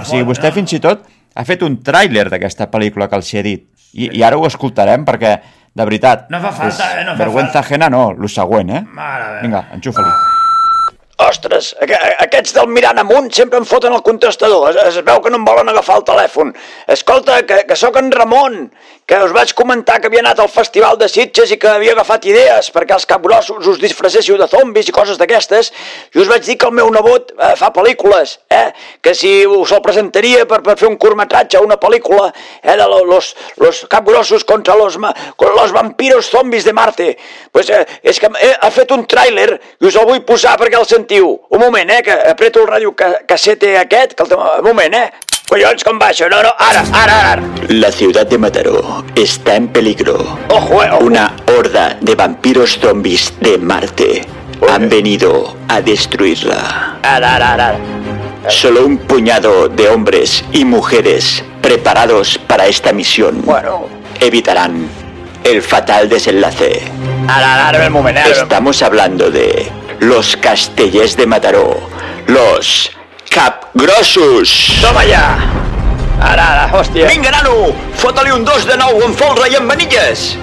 O sigui, vostè fins i tot ha fet un tràiler d'aquesta pel·lícula que els he dit. I, I ara ho escoltarem perquè, de veritat... No fa falta, és eh, no fa Vergüenza falta. ajena no, lo següent, eh? Mare. Vinga, enxufa-li. Ostres, aqu aquests del mirant amunt sempre em foten el contestador. Es, es veu que no em volen agafar el telèfon. Escolta, que, que sóc en Ramon, que us vaig comentar que havia anat al Festival de Sitges i que havia agafat idees perquè els capgrossos us disfresséssiu de zombis i coses d'aquestes. I us vaig dir que el meu nebot eh, fa pel·lícules, eh? que si us el presentaria per, per fer un curtmetratge, una pel·lícula eh, de lo- los, los capgrossos contra los, los vampiros zombis de Marte. Pues, eh, és que he, ha fet un tràiler i us el vull posar perquè el sentiu. Un moment, eh, que apreto el ràdio ca cassete aquest, que el. Un moment, eh. Collons, com va això? No, no, ara, ara, ara. La ciudad de Mataró está en peligro. Ojo, eh, ojo. Una horda de vampiros zombies de Marte han venido a destruirla. Ara, ara, ara. Solo un puñado de hombres y mujeres preparados para esta misión Bueno, evitarán el fatal desenlace. eh. Estamos hablando de los castellers de Mataró, los capgrossos. Toma ja. Ara, ara, hòstia. Vinga, nano, fota-li un dos de nou amb folre i amb manilles.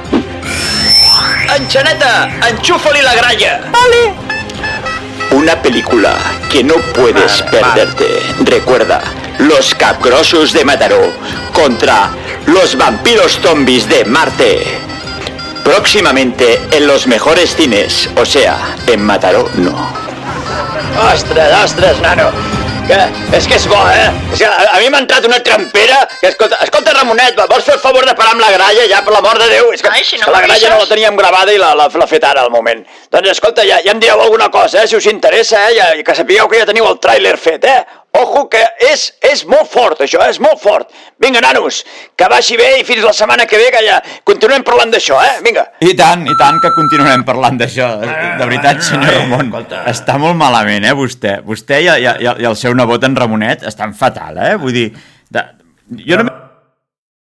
Enxaneta, enxufa-li la gralla. Vale. Una película que no puedes Vale, perderte. Recuerda, los capgrosos de Mataró contra los vampiros zombies de Marte. Próximamente en los mejores cines, o sea, en Mataró no. Ostres, ostres, nano. Que, és que és bo, eh? És que a, a mi m'ha entrat una trampera que, escolta, escolta Ramonet, va, vols fer el favor de parar amb la gralla ja, per l'amor de Déu? És que, Ai, si no és que la gralla no la teníem gravada i l'ha la, la fet ara al moment. Doncs escolta, ja, ja em direu alguna cosa, eh, si us interessa, eh, ja, que sapigueu que ja teniu el tràiler fet, eh? Ojo, que és, és molt fort, això, és molt fort. Vinga, nanos, que vagi bé i fins la setmana que ve, que ja continuem parlant d'això, eh? Vinga. I tant, i tant que continuarem parlant d'això. De veritat, senyor eh, Ramon, escolta. està molt malament, eh, vostè. Vostè i, i, i, i el seu nebot, en Ramonet, estan fatal, eh? Vull dir, de, jo no...